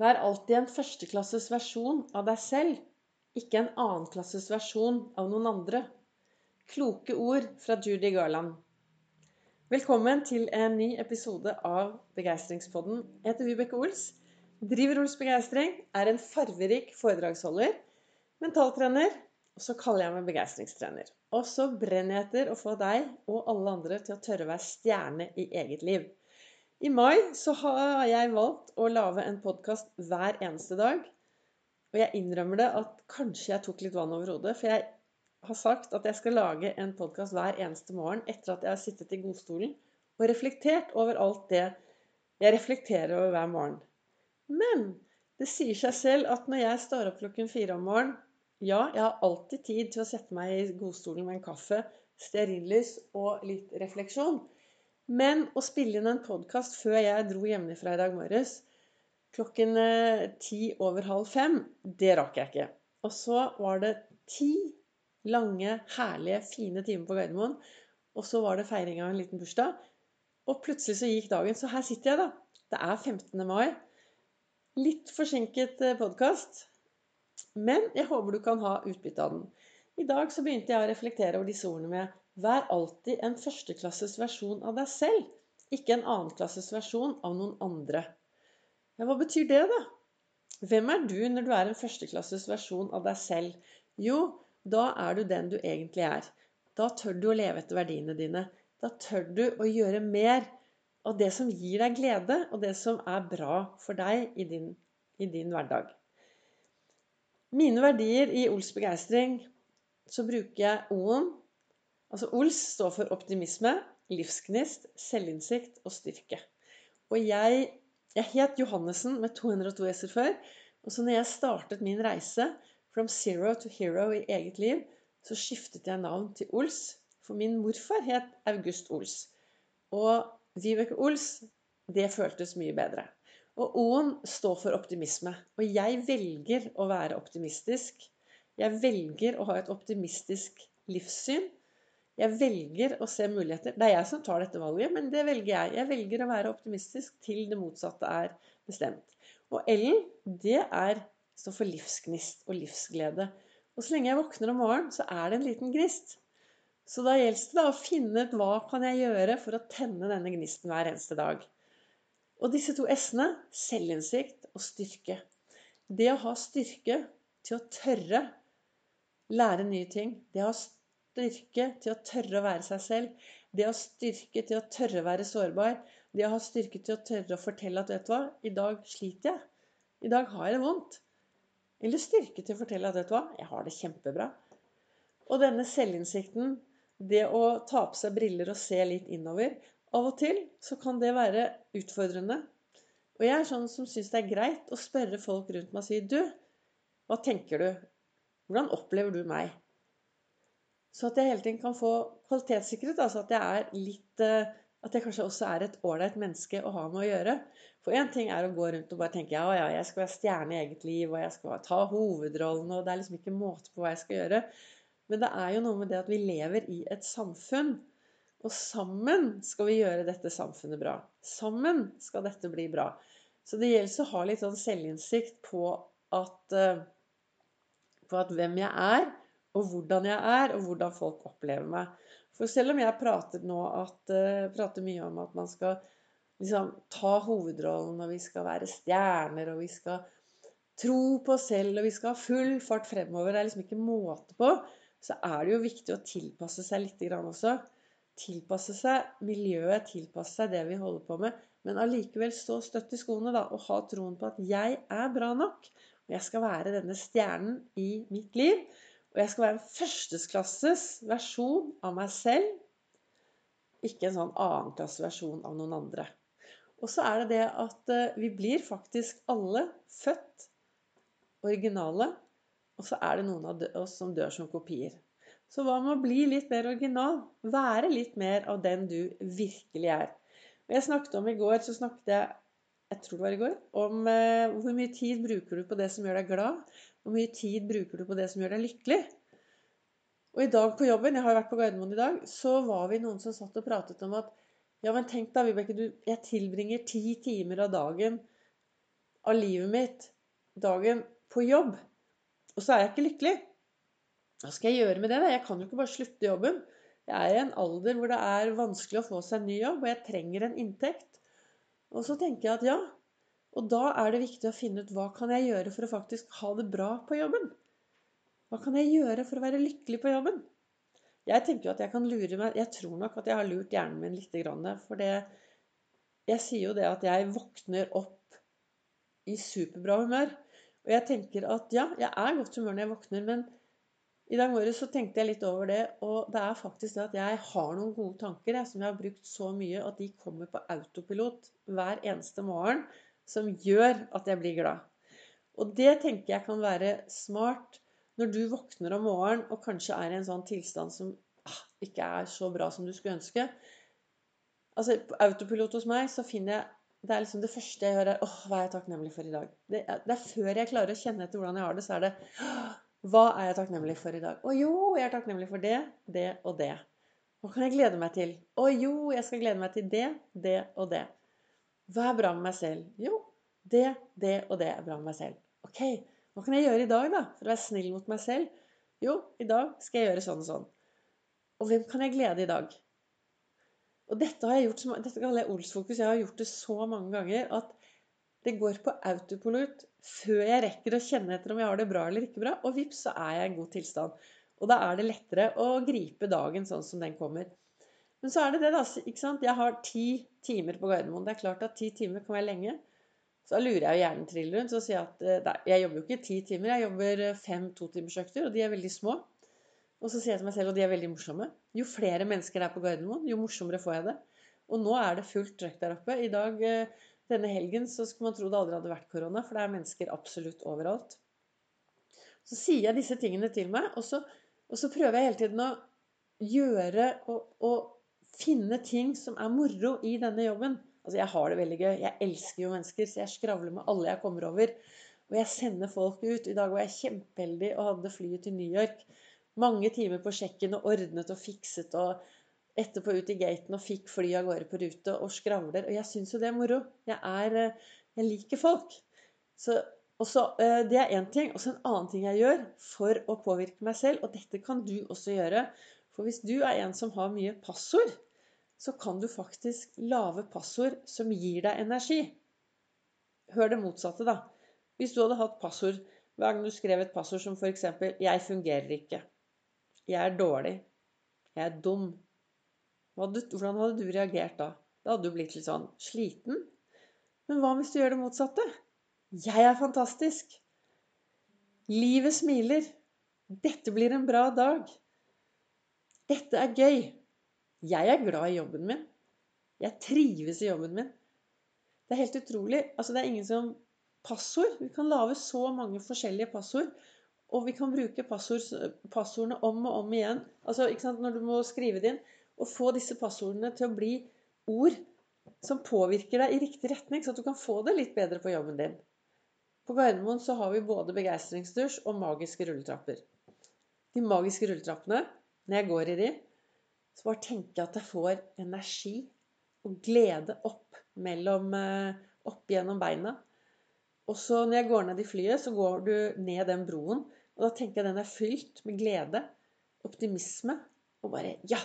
Vær alltid en førsteklasses versjon av deg selv, ikke en annenklasses versjon av noen andre. Kloke ord fra Judy Garland. Velkommen til en ny episode av Begeistringspodden. Jeg heter Vibeke Ols. Driver Ols Begeistring, er en farverik foredragsholder, mentaltrener, og så kaller jeg meg begeistringstrener. Og så brenner jeg etter å få deg og alle andre til å tørre å være stjerne i eget liv. I mai så har jeg valgt å lage en podkast hver eneste dag. Og jeg innrømmer det at kanskje jeg tok litt vann over hodet. For jeg har sagt at jeg skal lage en podkast hver eneste morgen etter at jeg har sittet i godstolen og reflektert over alt det jeg reflekterer over hver morgen. Men det sier seg selv at når jeg står opp klokken fire om morgenen Ja, jeg har alltid tid til å sette meg i godstolen med en kaffe, stearinlys og litt refleksjon. Men å spille inn en podkast før jeg dro hjemmefra i dag morges klokken eh, ti over halv fem, det rakk jeg ikke. Og så var det ti lange, herlige, fine timer på Gardermoen. Og så var det feiring av en liten bursdag. Og plutselig så gikk dagen. Så her sitter jeg, da. Det er 15. mai. Litt forsinket eh, podkast. Men jeg håper du kan ha utbytte av den. I dag så begynte jeg å reflektere over disse ordene med Vær alltid en førsteklasses versjon av deg selv, ikke en annenklasses versjon av noen andre. Ja, hva betyr det, da? Hvem er du når du er en førsteklasses versjon av deg selv? Jo, da er du den du egentlig er. Da tør du å leve etter verdiene dine. Da tør du å gjøre mer av det som gir deg glede, og det som er bra for deg i din, i din hverdag. Mine verdier i Ols begeistring, så bruker jeg O-en Altså OLS står for optimisme, livsgnist, selvinnsikt og styrke. Og jeg, jeg het Johannessen med 202 s-er før. Og så når jeg startet min reise from zero to hero i eget liv, så skiftet jeg navn til Ols. For min morfar het August Ols. Og Vibeke Ols, det føltes mye bedre. Og O-en står for optimisme. Og jeg velger å være optimistisk. Jeg velger å ha et optimistisk livssyn. Jeg velger å se muligheter. Det er jeg som tar dette valget, men det velger jeg. Jeg velger å være optimistisk til det motsatte er bestemt. Og L-en, det er, står for livsgnist og livsglede. Og så lenge jeg våkner om morgenen, så er det en liten gnist. Så da gjelder det å finne ut hva kan jeg gjøre for å tenne denne gnisten hver eneste dag. Og disse to s-ene, selvinnsikt og styrke. Det å ha styrke til å tørre lære nye ting. Det å ha styrke til å tørre å være seg selv. Det å ha styrke til å tørre å være sårbar. Det å ha styrke til å tørre å fortelle at 'vet du hva, i dag sliter jeg'. I dag har jeg det vondt. Eller styrke til å fortelle at 'vet du hva, jeg har det kjempebra'. Og denne selvinnsikten, det å ta på seg briller og se litt innover Av og til så kan det være utfordrende. Og jeg er sånn som syns det er greit å spørre folk rundt meg og si 'Du, hva tenker du? Hvordan opplever du meg?' Så at jeg hele tiden kan få kvalitetssikret. Altså at jeg er litt eh, At jeg kanskje også er et ålreit menneske å ha med å gjøre. For én ting er å gå rundt og bare tenke ja, ja, jeg skal være stjerne i eget liv, og jeg skal ta hovedrollen, og det er liksom ikke måte på hva jeg skal gjøre. Men det er jo noe med det at vi lever i et samfunn. Og sammen skal vi gjøre dette samfunnet bra. Sammen skal dette bli bra. Så det gjelder å ha litt sånn selvinnsikt på at, eh, på at hvem jeg er, og hvordan jeg er, og hvordan folk opplever meg. For selv om jeg prater nå at, uh, prater mye om at man skal liksom, ta hovedrollen, og vi skal være stjerner, og vi skal tro på oss selv, og vi skal ha full fart fremover Det er liksom ikke måte på. Så er det jo viktig å tilpasse seg litt også. Tilpasse seg miljøet, tilpasse seg det vi holder på med. Men allikevel stå støtt i skoene da, og ha troen på at jeg er bra nok. Og jeg skal være denne stjernen i mitt liv. Og jeg skal være en førsteklasses versjon av meg selv, ikke en sånn annenklasses versjon av noen andre. Og så er det det at eh, vi blir faktisk alle født originale, og så er det noen av oss som dør som kopier. Så hva med å bli litt mer original? Være litt mer av den du virkelig er. Og jeg snakket om i går, så snakket jeg jeg tror det var i går, om eh, hvor mye tid bruker du på det som gjør deg glad. Hvor mye tid bruker du på det som gjør deg lykkelig? Og i dag på jobben, jeg har vært på Gardermoen i dag, så var vi noen som satt og pratet om at ja, men tenk da, Vibeke, du, jeg tilbringer ti timer av dagen av livet mitt dagen på jobb, og så er jeg ikke lykkelig. Hva skal jeg gjøre med det? da? Jeg kan jo ikke bare slutte jobben. Jeg er i en alder hvor det er vanskelig å få seg en ny jobb, og jeg trenger en inntekt. Og så tenker jeg at ja, og da er det viktig å finne ut hva kan jeg gjøre for å faktisk ha det bra på jobben? Hva kan jeg gjøre for å være lykkelig på jobben? Jeg tenker jo at jeg kan lure meg Jeg tror nok at jeg har lurt hjernen min litt. For det, jeg sier jo det at jeg våkner opp i superbra humør. Og jeg tenker at ja, jeg er godt humør når jeg våkner, men i dag morges så tenkte jeg litt over det, og det er faktisk det at jeg har noen gode tanker jeg, som jeg har brukt så mye at de kommer på autopilot hver eneste morgen, som gjør at jeg blir glad. Og det tenker jeg kan være smart når du våkner om morgenen og kanskje er i en sånn tilstand som ah, ikke er så bra som du skulle ønske. Altså, På autopilot hos meg så finner jeg det er liksom det første jeg hører, er åh, hva er jeg takknemlig for i dag? Det det er før jeg klarer å kjenne etter hvordan jeg har det, så er det hva er jeg takknemlig for i dag? Å jo, jeg er takknemlig for det, det og det. Hva kan jeg glede meg til? Å jo, jeg skal glede meg til det, det og det. Hva er bra med meg selv? Jo, det, det og det er bra med meg selv. Ok, hva kan jeg gjøre i dag, da, for å være snill mot meg selv? Jo, i dag skal jeg gjøre sånn og sånn. Og hvem kan jeg glede i dag? Og dette har jeg gjort, dette kaller jeg Olsfokus. Jeg har gjort det så mange ganger at det går på autopilot før jeg rekker å kjenne etter om jeg har det bra eller ikke bra. Og vips, så er jeg i god tilstand. Og da er det lettere å gripe dagen sånn som den kommer. Men så er det det, da. ikke sant? Jeg har ti timer på Gardermoen. Det er klart at ti timer kan være lenge. Så da lurer jeg jo hjernen trill rundt. og sier at nei, eh, jeg jobber jo ikke ti timer. Jeg jobber eh, fem totimersøkter, og de er veldig små. Og så sier jeg til meg selv, og de er veldig morsomme. Jo flere mennesker det er på Gardermoen, jo morsommere får jeg det. Og nå er det fullt trøkk der oppe. I dag eh, denne helgen så skulle man tro det aldri hadde vært korona, for det er mennesker absolutt overalt. Så sier jeg disse tingene til meg, og så, og så prøver jeg hele tiden å gjøre og, og finne ting som er moro i denne jobben. Altså, jeg har det veldig gøy. Jeg elsker jo mennesker, så jeg skravler med alle jeg kommer over. Og jeg sender folk ut. I dag var jeg kjempeheldig og hadde flyet til New York. Mange timer på sjekken og ordnet og fikset og etterpå ut i gaten og fikk fly av gårde på rute og skravler. Og jeg syns jo det er moro. Jeg, er, eh, jeg liker folk. Så, så, eh, det er én ting. Og så en annen ting jeg gjør for å påvirke meg selv, og dette kan du også gjøre. For hvis du er en som har mye passord, så kan du faktisk lage passord som gir deg energi. Hør det motsatte, da. Hvis du hadde hatt passord hver gang du skrev et passord som f.eks.: Jeg fungerer ikke. Jeg er dårlig. Jeg er dum. Hvordan hadde du reagert da? Da hadde du blitt litt sånn sliten. Men hva hvis du gjør det motsatte? Jeg er fantastisk. Livet smiler. Dette blir en bra dag. Dette er gøy. Jeg er glad i jobben min. Jeg trives i jobben min. Det er helt utrolig. Altså, det er ingen som Passord. Vi kan lage så mange forskjellige passord. Og vi kan bruke passord, passordene om og om igjen. Altså, ikke sant, Når du må skrive det inn Og få disse passordene til å bli ord som påvirker deg i riktig retning, så at du kan få det litt bedre på jobben din. På Gardermoen så har vi både begeistringsdusj og magiske rulletrapper. De magiske rulletrappene, når jeg går i de, så bare tenker jeg at jeg får energi og glede opp, mellom, eh, opp gjennom beina. Og så når jeg går ned i flyet, så går du ned den broen. Og da tenker jeg den er fylt med glede, optimisme og bare Ja!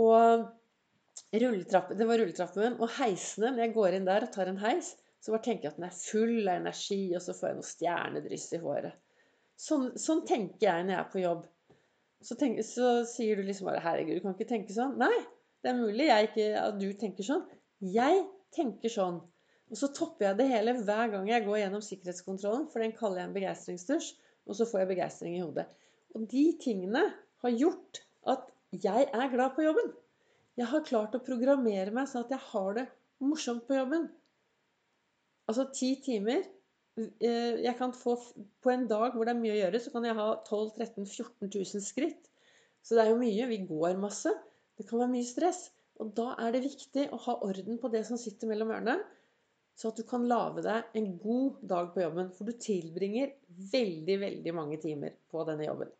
Og det var rulletrappen. Og heisene, når jeg går inn der og tar en heis, så bare tenker jeg at den er full av energi, og så får jeg noe stjernedryss i håret. Sånn, sånn, tenker jeg når jeg er på jobb. Så, tenk, så sier du liksom bare 'Herregud, du kan ikke tenke sånn'. Nei, det er mulig ikke, at du tenker sånn. Jeg tenker sånn. Og så topper jeg det hele hver gang jeg går gjennom sikkerhetskontrollen, for den kaller jeg en begeistringsdusj, og så får jeg begeistring i hodet. Og de tingene har gjort at jeg er glad på jobben. Jeg har klart å programmere meg sånn at jeg har det morsomt på jobben. Altså ti timer jeg kan få På en dag hvor det er mye å gjøre, så kan jeg ha 12 13 14 000 skritt. Så det er jo mye. Vi går masse. Det kan være mye stress. Og da er det viktig å ha orden på det som sitter mellom ørene, så at du kan lage deg en god dag på jobben. For du tilbringer veldig, veldig mange timer på denne jobben.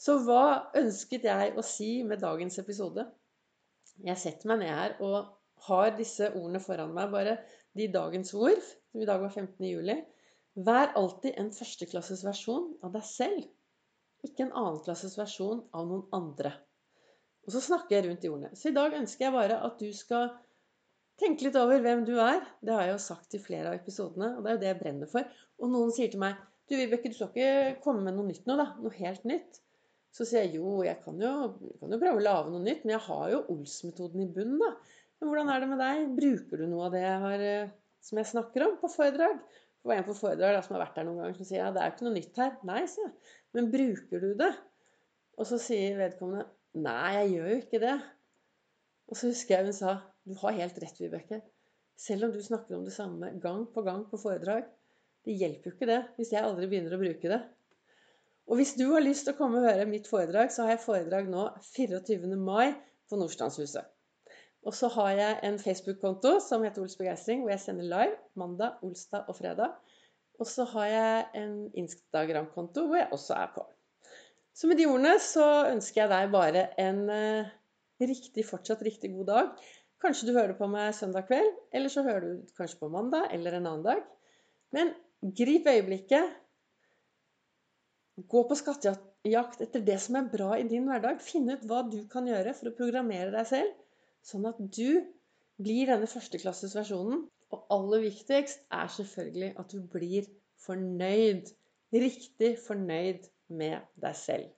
Så hva ønsket jeg å si med dagens episode? Jeg setter meg ned her og har disse ordene foran meg. Bare de dagens ord, som i dag var 15. juli. Vær alltid en førsteklasses versjon av deg selv, ikke en annenklasses versjon av noen andre. Og så snakker jeg rundt de ordene. Så i dag ønsker jeg bare at du skal tenke litt over hvem du er. Det har jeg jo sagt i flere av episodene, og det er jo det jeg brenner for. Og noen sier til meg du Vibeke, du skal ikke komme med noe nytt nå, da. Noe helt nytt. Så sier jeg jo, jeg kan jo, kan jo prøve å lage noe nytt, men jeg har jo Ols-metoden i bunnen, da. Men hvordan er det med deg? Bruker du noe av det jeg har, eh, som jeg snakker om på foredrag? Det var en på foredrag da, som har vært der noen ganger, som sier ja, det er jo ikke noe nytt her. Nei, sier jeg. Men bruker du det? Og så sier vedkommende nei, jeg gjør jo ikke det. Og så husker jeg hun sa du har helt rett, Vibeke. Selv om du snakker om det samme gang på gang på foredrag, det hjelper jo ikke det hvis jeg aldri begynner å bruke det. Og hvis du har lyst til å komme og høre mitt foredrag, så har jeg foredrag nå 24. mai på Nordstrandshuset. Og så har jeg en Facebook-konto som heter Ols Begeistring, hvor jeg sender live mandag, olsdag og fredag. Og så har jeg en Instagram-konto hvor jeg også er på. Så med de ordene så ønsker jeg deg bare en uh, riktig, fortsatt riktig god dag. Kanskje du hører på meg søndag kveld, eller så hører du kanskje på mandag eller en annen dag. Men Grip øyeblikket. Gå på skattejakt etter det som er bra i din hverdag. Finn ut hva du kan gjøre for å programmere deg selv, sånn at du blir denne førsteklasses versjonen. Og aller viktigst er selvfølgelig at du blir fornøyd. Riktig fornøyd med deg selv.